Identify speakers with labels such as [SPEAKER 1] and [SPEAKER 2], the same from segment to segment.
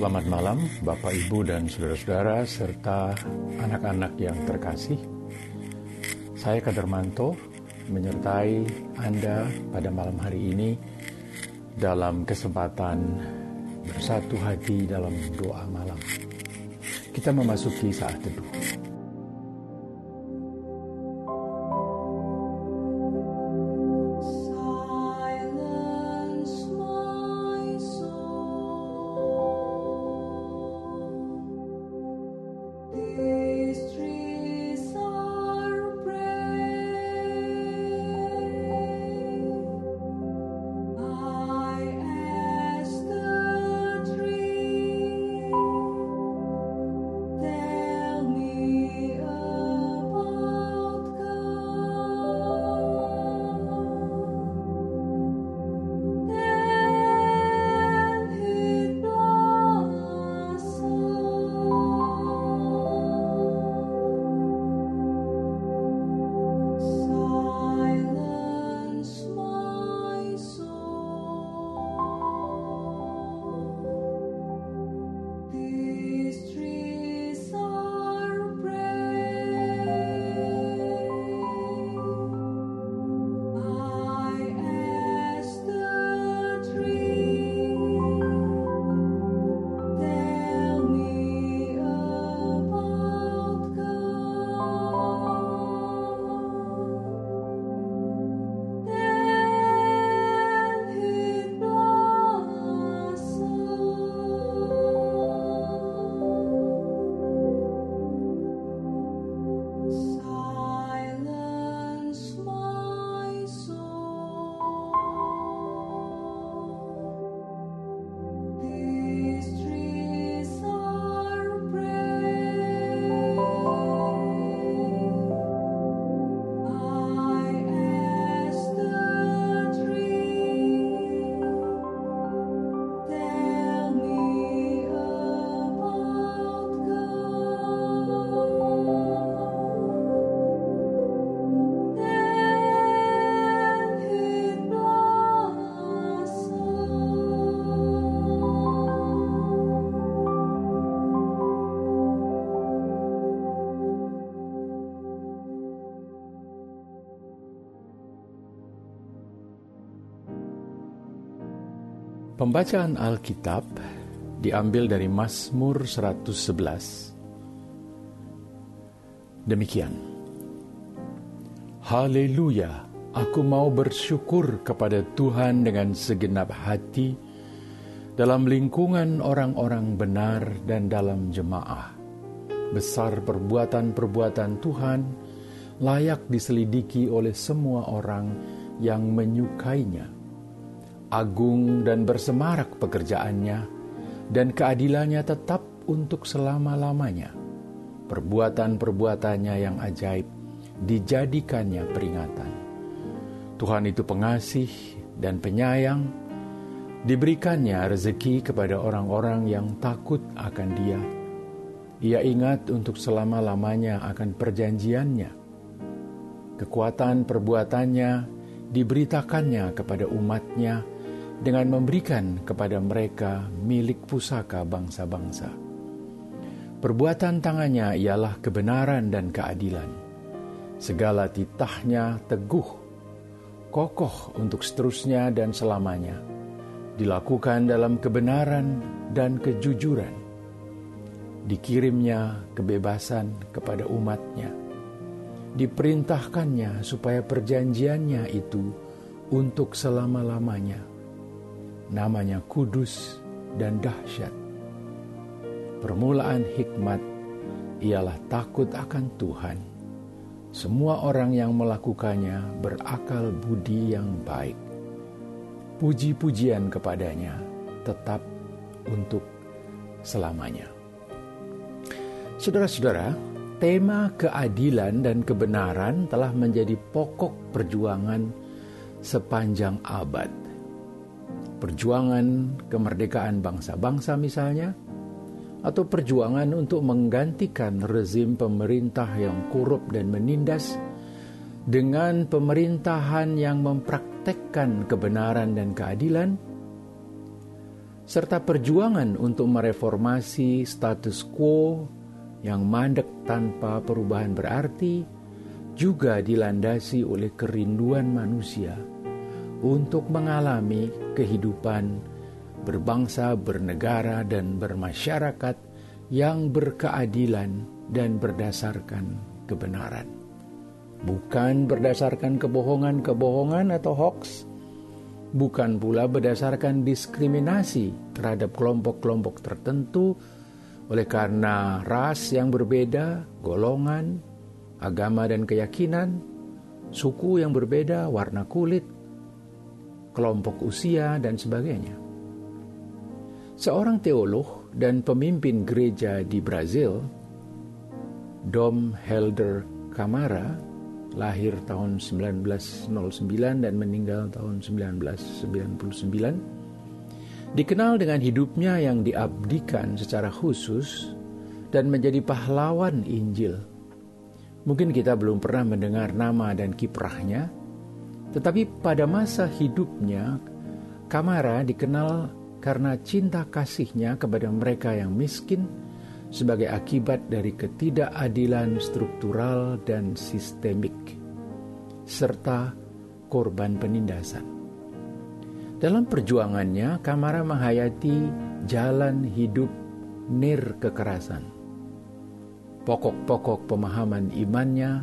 [SPEAKER 1] Selamat malam, Bapak, Ibu, dan saudara-saudara, serta anak-anak yang terkasih. Saya Kadermanto menyertai Anda pada malam hari ini dalam kesempatan bersatu hati dalam doa malam. Kita memasuki saat teduh.
[SPEAKER 2] you.
[SPEAKER 1] Pembacaan Alkitab diambil dari Mazmur 111. Demikian. Haleluya, aku mau bersyukur kepada Tuhan dengan segenap hati dalam lingkungan orang-orang benar dan dalam jemaah. Besar perbuatan-perbuatan Tuhan layak diselidiki oleh semua orang yang menyukainya agung dan bersemarak pekerjaannya, dan keadilannya tetap untuk selama-lamanya. Perbuatan-perbuatannya yang ajaib dijadikannya peringatan. Tuhan itu pengasih dan penyayang, diberikannya rezeki kepada orang-orang yang takut akan dia. Ia ingat untuk selama-lamanya akan perjanjiannya. Kekuatan perbuatannya diberitakannya kepada umatnya dengan memberikan kepada mereka milik pusaka bangsa-bangsa. Perbuatan tangannya ialah kebenaran dan keadilan. Segala titahnya teguh, kokoh untuk seterusnya dan selamanya. Dilakukan dalam kebenaran dan kejujuran. Dikirimnya kebebasan kepada umatnya. Diperintahkannya supaya perjanjiannya itu untuk selama-lamanya namanya kudus dan dahsyat. Permulaan hikmat ialah takut akan Tuhan. Semua orang yang melakukannya berakal budi yang baik. Puji-pujian kepadanya tetap untuk selamanya. Saudara-saudara, tema keadilan dan kebenaran telah menjadi pokok perjuangan sepanjang abad perjuangan kemerdekaan bangsa-bangsa misalnya, atau perjuangan untuk menggantikan rezim pemerintah yang korup dan menindas dengan pemerintahan yang mempraktekkan kebenaran dan keadilan, serta perjuangan untuk mereformasi status quo yang mandek tanpa perubahan berarti juga dilandasi oleh kerinduan manusia untuk mengalami kehidupan berbangsa, bernegara, dan bermasyarakat yang berkeadilan dan berdasarkan kebenaran. Bukan berdasarkan kebohongan-kebohongan atau hoax, bukan pula berdasarkan diskriminasi terhadap kelompok-kelompok tertentu oleh karena ras yang berbeda, golongan, agama dan keyakinan, suku yang berbeda, warna kulit, kelompok usia, dan sebagainya. Seorang teolog dan pemimpin gereja di Brazil, Dom Helder Camara, lahir tahun 1909 dan meninggal tahun 1999, dikenal dengan hidupnya yang diabdikan secara khusus dan menjadi pahlawan Injil. Mungkin kita belum pernah mendengar nama dan kiprahnya, tetapi pada masa hidupnya, Kamara dikenal karena cinta kasihnya kepada mereka yang miskin sebagai akibat dari ketidakadilan struktural dan sistemik, serta korban penindasan. Dalam perjuangannya, Kamara menghayati jalan hidup nir kekerasan. Pokok-pokok pemahaman imannya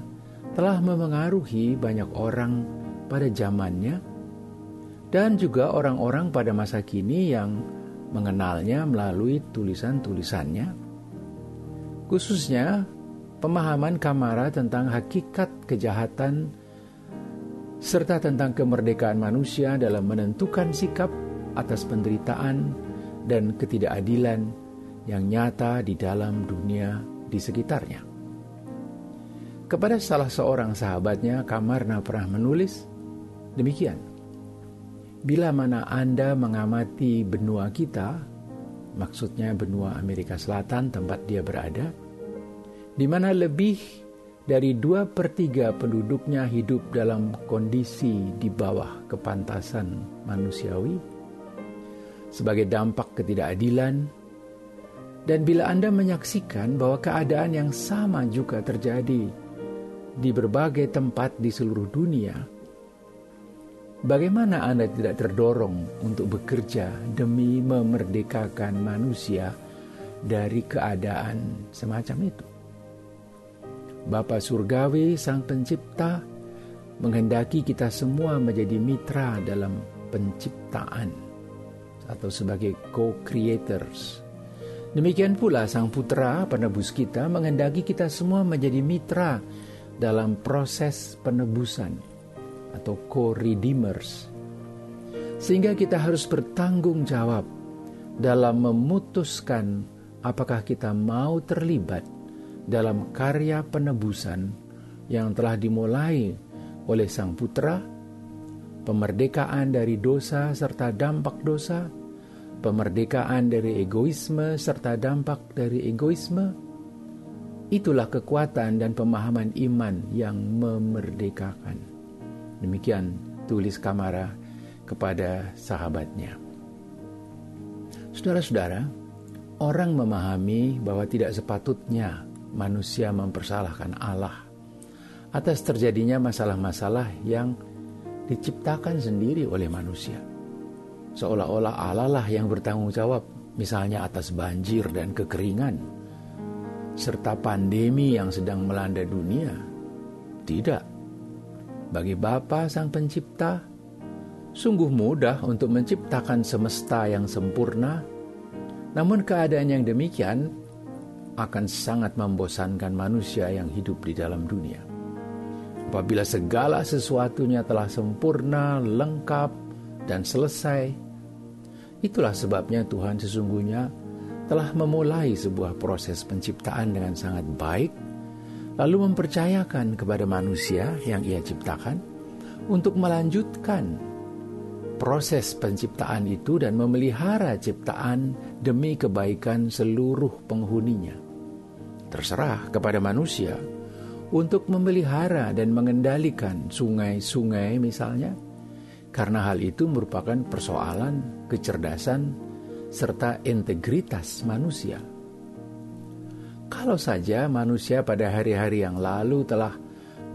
[SPEAKER 1] telah memengaruhi banyak orang pada zamannya dan juga orang-orang pada masa kini yang mengenalnya melalui tulisan-tulisannya. Khususnya pemahaman Kamara tentang hakikat kejahatan serta tentang kemerdekaan manusia dalam menentukan sikap atas penderitaan dan ketidakadilan yang nyata di dalam dunia di sekitarnya. Kepada salah seorang sahabatnya, Kamarna pernah menulis demikian. Bila mana Anda mengamati benua kita, maksudnya benua Amerika Selatan tempat dia berada, di mana lebih dari dua per tiga penduduknya hidup dalam kondisi di bawah kepantasan manusiawi, sebagai dampak ketidakadilan, dan bila Anda menyaksikan bahwa keadaan yang sama juga terjadi di berbagai tempat di seluruh dunia, bagaimana Anda tidak terdorong untuk bekerja demi memerdekakan manusia dari keadaan semacam itu? Bapa Surgawi, Sang Pencipta, menghendaki kita semua menjadi mitra dalam penciptaan atau sebagai co-creators. Demikian pula Sang Putra, penebus kita, menghendaki kita semua menjadi mitra dalam proses penebusan atau co-redeemers. Sehingga kita harus bertanggung jawab dalam memutuskan apakah kita mau terlibat dalam karya penebusan yang telah dimulai oleh Sang Putra, pemerdekaan dari dosa serta dampak dosa, pemerdekaan dari egoisme serta dampak dari egoisme. Itulah kekuatan dan pemahaman iman yang memerdekakan. Demikian tulis Kamara kepada sahabatnya. Saudara-saudara, orang memahami bahwa tidak sepatutnya manusia mempersalahkan Allah atas terjadinya masalah-masalah yang diciptakan sendiri oleh manusia. Seolah-olah Allah lah yang bertanggung jawab, misalnya atas banjir dan kekeringan, serta pandemi yang sedang melanda dunia. Tidak. Bagi Bapa Sang Pencipta, sungguh mudah untuk menciptakan semesta yang sempurna, namun keadaan yang demikian akan sangat membosankan manusia yang hidup di dalam dunia. Apabila segala sesuatunya telah sempurna, lengkap, dan selesai, itulah sebabnya Tuhan sesungguhnya telah memulai sebuah proses penciptaan dengan sangat baik, lalu mempercayakan kepada manusia yang Ia ciptakan untuk melanjutkan proses penciptaan itu dan memelihara ciptaan demi kebaikan seluruh penghuninya terserah kepada manusia untuk memelihara dan mengendalikan sungai-sungai misalnya, karena hal itu merupakan persoalan kecerdasan serta integritas manusia. Kalau saja manusia pada hari-hari yang lalu telah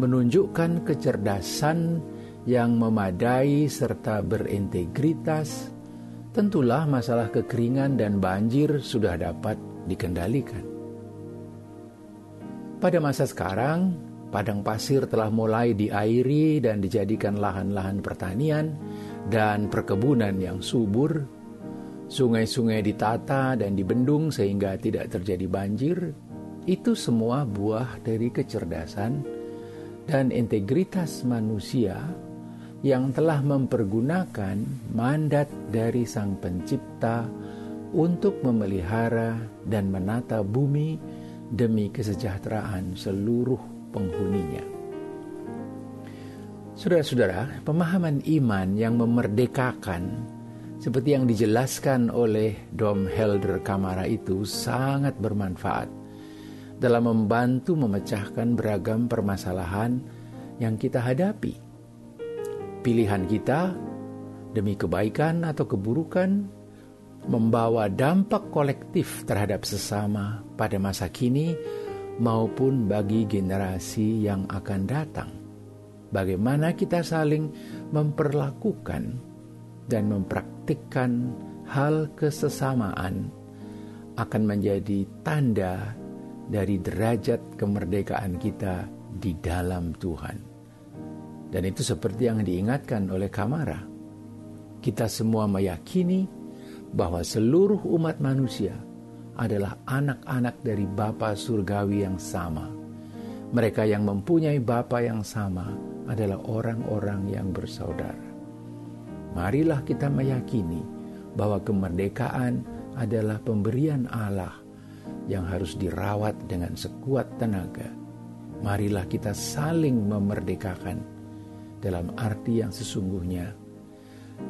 [SPEAKER 1] menunjukkan kecerdasan yang memadai serta berintegritas, tentulah masalah kekeringan dan banjir sudah dapat dikendalikan. Pada masa sekarang, padang pasir telah mulai diairi dan dijadikan lahan-lahan pertanian dan perkebunan yang subur. Sungai-sungai ditata dan dibendung sehingga tidak terjadi banjir. Itu semua buah dari kecerdasan dan integritas manusia yang telah mempergunakan mandat dari Sang Pencipta untuk memelihara dan menata bumi demi kesejahteraan seluruh penghuninya. Saudara-saudara, pemahaman iman yang memerdekakan seperti yang dijelaskan oleh Dom Helder Kamara itu sangat bermanfaat dalam membantu memecahkan beragam permasalahan yang kita hadapi. Pilihan kita demi kebaikan atau keburukan membawa dampak kolektif terhadap sesama pada masa kini maupun bagi generasi yang akan datang. Bagaimana kita saling memperlakukan dan mempraktikkan hal kesesamaan akan menjadi tanda dari derajat kemerdekaan kita di dalam Tuhan. Dan itu seperti yang diingatkan oleh Kamara. Kita semua meyakini bahwa seluruh umat manusia adalah anak-anak dari Bapa surgawi yang sama. Mereka yang mempunyai Bapa yang sama adalah orang-orang yang bersaudara. Marilah kita meyakini bahwa kemerdekaan adalah pemberian Allah yang harus dirawat dengan sekuat tenaga. Marilah kita saling memerdekakan dalam arti yang sesungguhnya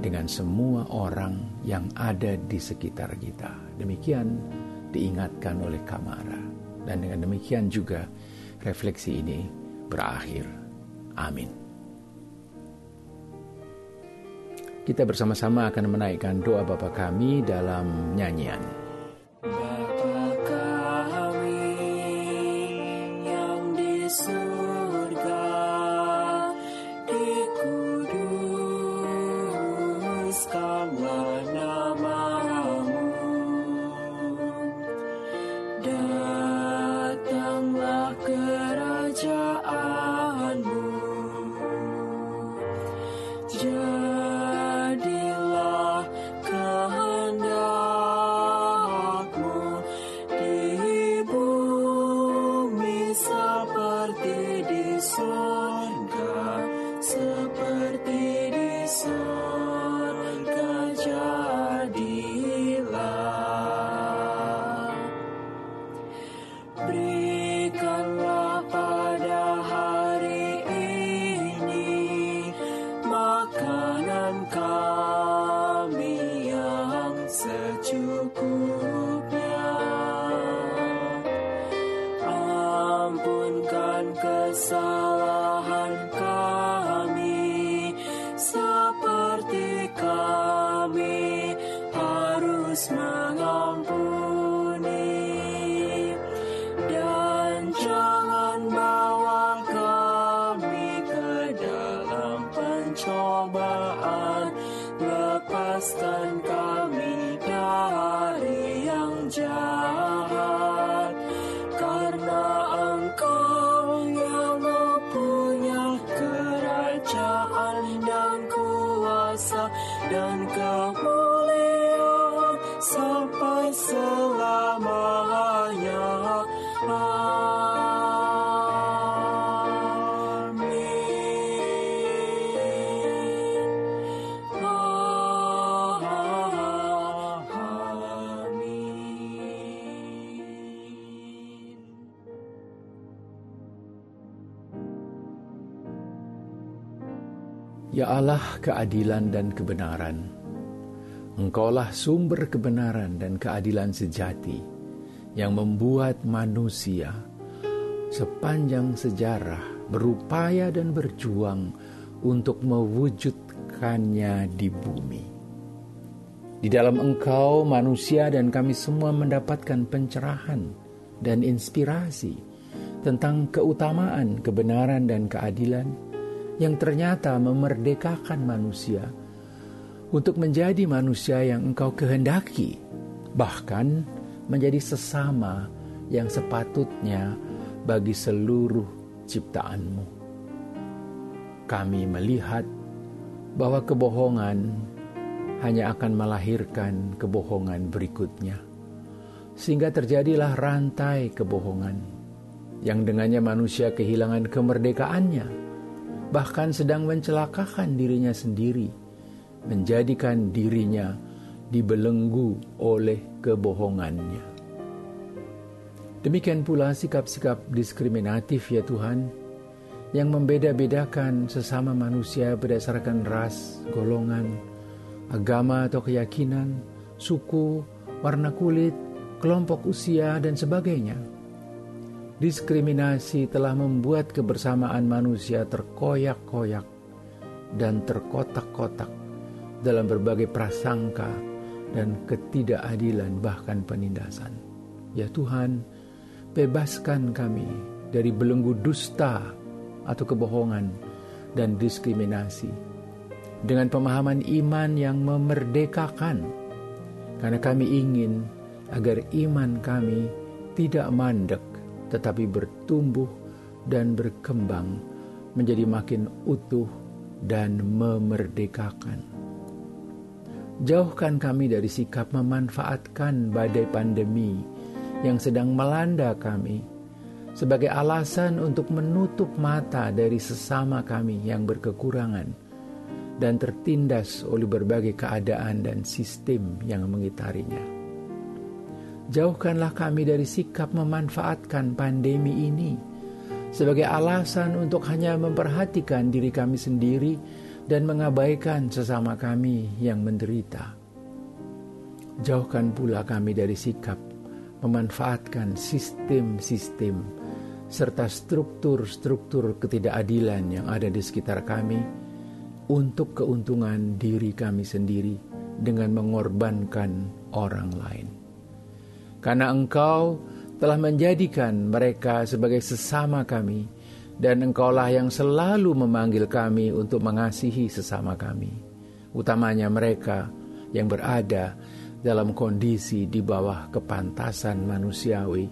[SPEAKER 1] dengan semua orang yang ada di sekitar kita. Demikian diingatkan oleh Kamara. Dan dengan demikian juga refleksi ini berakhir. Amin. Kita bersama-sama akan menaikkan doa Bapa kami dalam nyanyian. Ya Allah keadilan dan kebenaran, Engkaulah sumber kebenaran dan keadilan sejati yang membuat manusia sepanjang sejarah berupaya dan berjuang untuk mewujudkannya di bumi. Di dalam Engkau, manusia dan kami semua mendapatkan pencerahan dan inspirasi tentang keutamaan, kebenaran, dan keadilan yang ternyata memerdekakan manusia untuk menjadi manusia yang Engkau kehendaki, bahkan menjadi sesama yang sepatutnya bagi seluruh ciptaanmu. Kami melihat bahwa kebohongan hanya akan melahirkan kebohongan berikutnya. Sehingga terjadilah rantai kebohongan yang dengannya manusia kehilangan kemerdekaannya, bahkan sedang mencelakakan dirinya sendiri, menjadikan dirinya dibelenggu oleh kebohongannya. Demikian pula sikap-sikap diskriminatif ya Tuhan, yang membeda-bedakan sesama manusia berdasarkan ras, golongan, agama atau keyakinan, suku, warna kulit, kelompok usia, dan sebagainya. Diskriminasi telah membuat kebersamaan manusia terkoyak-koyak dan terkotak-kotak dalam berbagai prasangka dan ketidakadilan bahkan penindasan. Ya Tuhan, bebaskan kami dari belenggu dusta atau kebohongan dan diskriminasi dengan pemahaman iman yang memerdekakan karena kami ingin agar iman kami tidak mandek tetapi bertumbuh dan berkembang menjadi makin utuh dan memerdekakan. Jauhkan kami dari sikap memanfaatkan badai pandemi yang sedang melanda kami sebagai alasan untuk menutup mata dari sesama kami yang berkekurangan dan tertindas oleh berbagai keadaan dan sistem yang mengitarinya. Jauhkanlah kami dari sikap memanfaatkan pandemi ini sebagai alasan untuk hanya memperhatikan diri kami sendiri dan mengabaikan sesama kami yang menderita. Jauhkan pula kami dari sikap memanfaatkan sistem-sistem serta struktur-struktur ketidakadilan yang ada di sekitar kami untuk keuntungan diri kami sendiri dengan mengorbankan orang lain. Karena Engkau telah menjadikan mereka sebagai sesama kami, dan Engkaulah yang selalu memanggil kami untuk mengasihi sesama kami, utamanya mereka yang berada dalam kondisi di bawah kepantasan manusiawi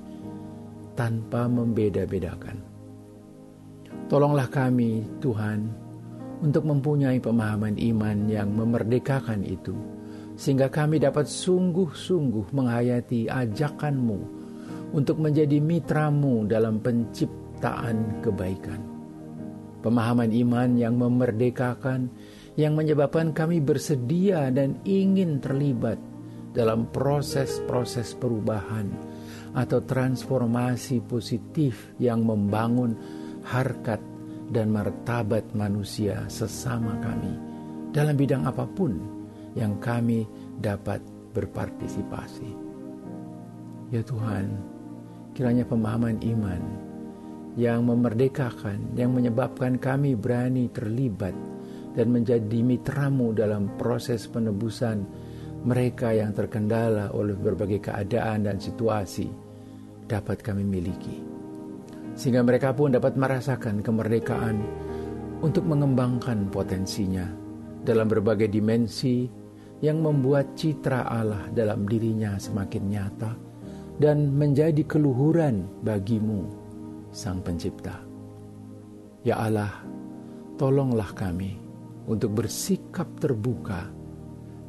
[SPEAKER 1] tanpa membeda-bedakan. Tolonglah kami, Tuhan, untuk mempunyai pemahaman iman yang memerdekakan itu, sehingga kami dapat sungguh-sungguh menghayati ajakanmu untuk menjadi mitramu dalam penciptaan kebaikan. Pemahaman iman yang memerdekakan, yang menyebabkan kami bersedia dan ingin terlibat dalam proses-proses perubahan atau transformasi positif yang membangun harkat dan martabat manusia sesama kami dalam bidang apa pun yang kami dapat berpartisipasi. Ya Tuhan, kiranya pemahaman iman yang memerdekakan, yang menyebabkan kami berani terlibat dan menjadi mitramu dalam proses penebusan mereka yang terkendala oleh berbagai keadaan dan situasi dapat kami miliki. Sehingga mereka pun dapat merasakan kemerdekaan untuk mengembangkan potensinya dalam berbagai dimensi yang membuat citra Allah dalam dirinya semakin nyata dan menjadi keluhuran bagimu, Sang Pencipta. Ya Allah, tolonglah kami untuk bersikap terbuka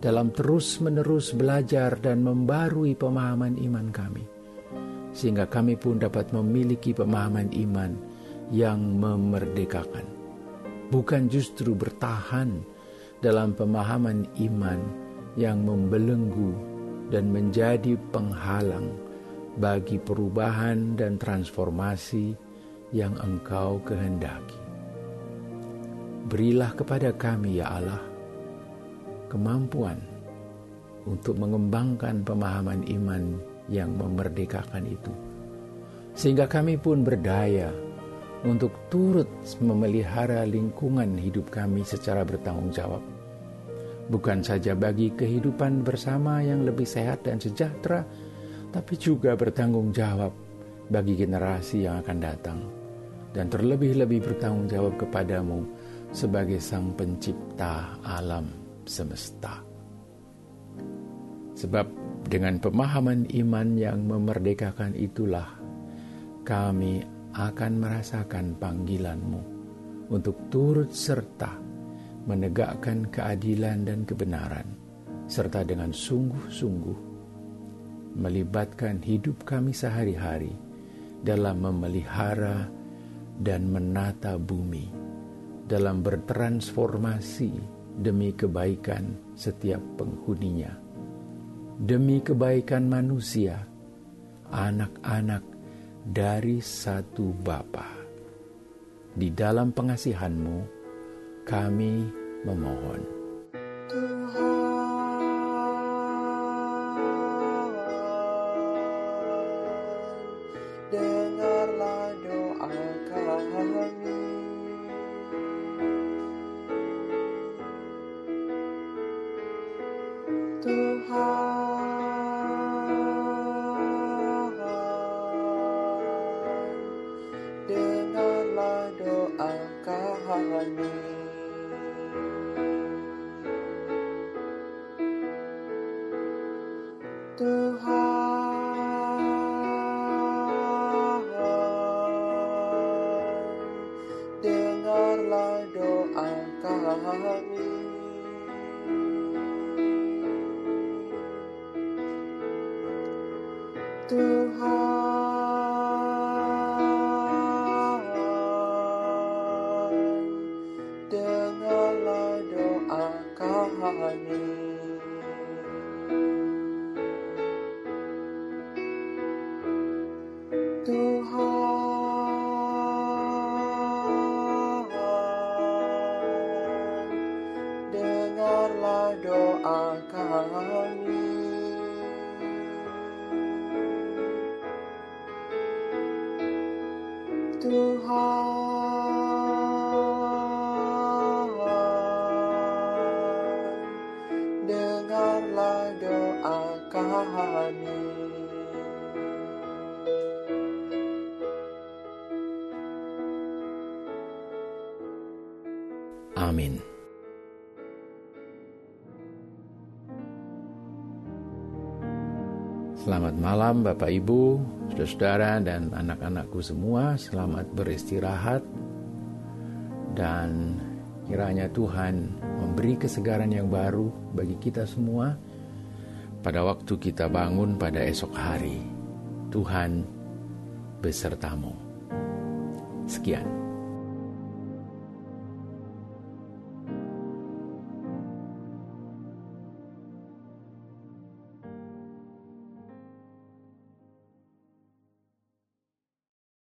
[SPEAKER 1] dalam terus-menerus belajar dan membarui pemahaman iman kami, sehingga kami pun dapat memiliki pemahaman iman yang memerdekakan, bukan justru bertahan dalam pemahaman iman yang membelenggu dan menjadi penghalang bagi perubahan dan transformasi yang Engkau kehendaki. Berilah kepada kami, ya Allah, kemampuan untuk mengembangkan pemahaman iman yang memerdekakan itu, sehingga kami pun berdaya untuk turut memelihara lingkungan hidup kami secara bertanggung jawab, bukan saja bagi kehidupan bersama yang lebih sehat dan sejahtera, tapi juga bertanggung jawab bagi generasi yang akan datang, dan terlebih-lebih bertanggung jawab kepadamu sebagai Sang Pencipta alam semesta. Sebab dengan pemahaman iman yang memerdekakan itulah kami akan merasakan panggilanmu untuk turut serta menegakkan keadilan dan kebenaran, serta dengan sungguh-sungguh melibatkan hidup kami sehari-hari dalam memelihara dan menata bumi, dalam bertransformasi demi kebaikan setiap penghuninya, demi kebaikan manusia, anak-anak dari satu Bapa. Di dalam pengasihanmu, kami memohon.
[SPEAKER 2] Tuhan,
[SPEAKER 1] Amin. Selamat malam Bapak Ibu, saudara-saudara dan anak-anakku semua. Selamat beristirahat dan kiranya Tuhan memberi kesegaran yang baru bagi kita semua pada waktu kita bangun pada esok hari. Tuhan besertamu. Sekian.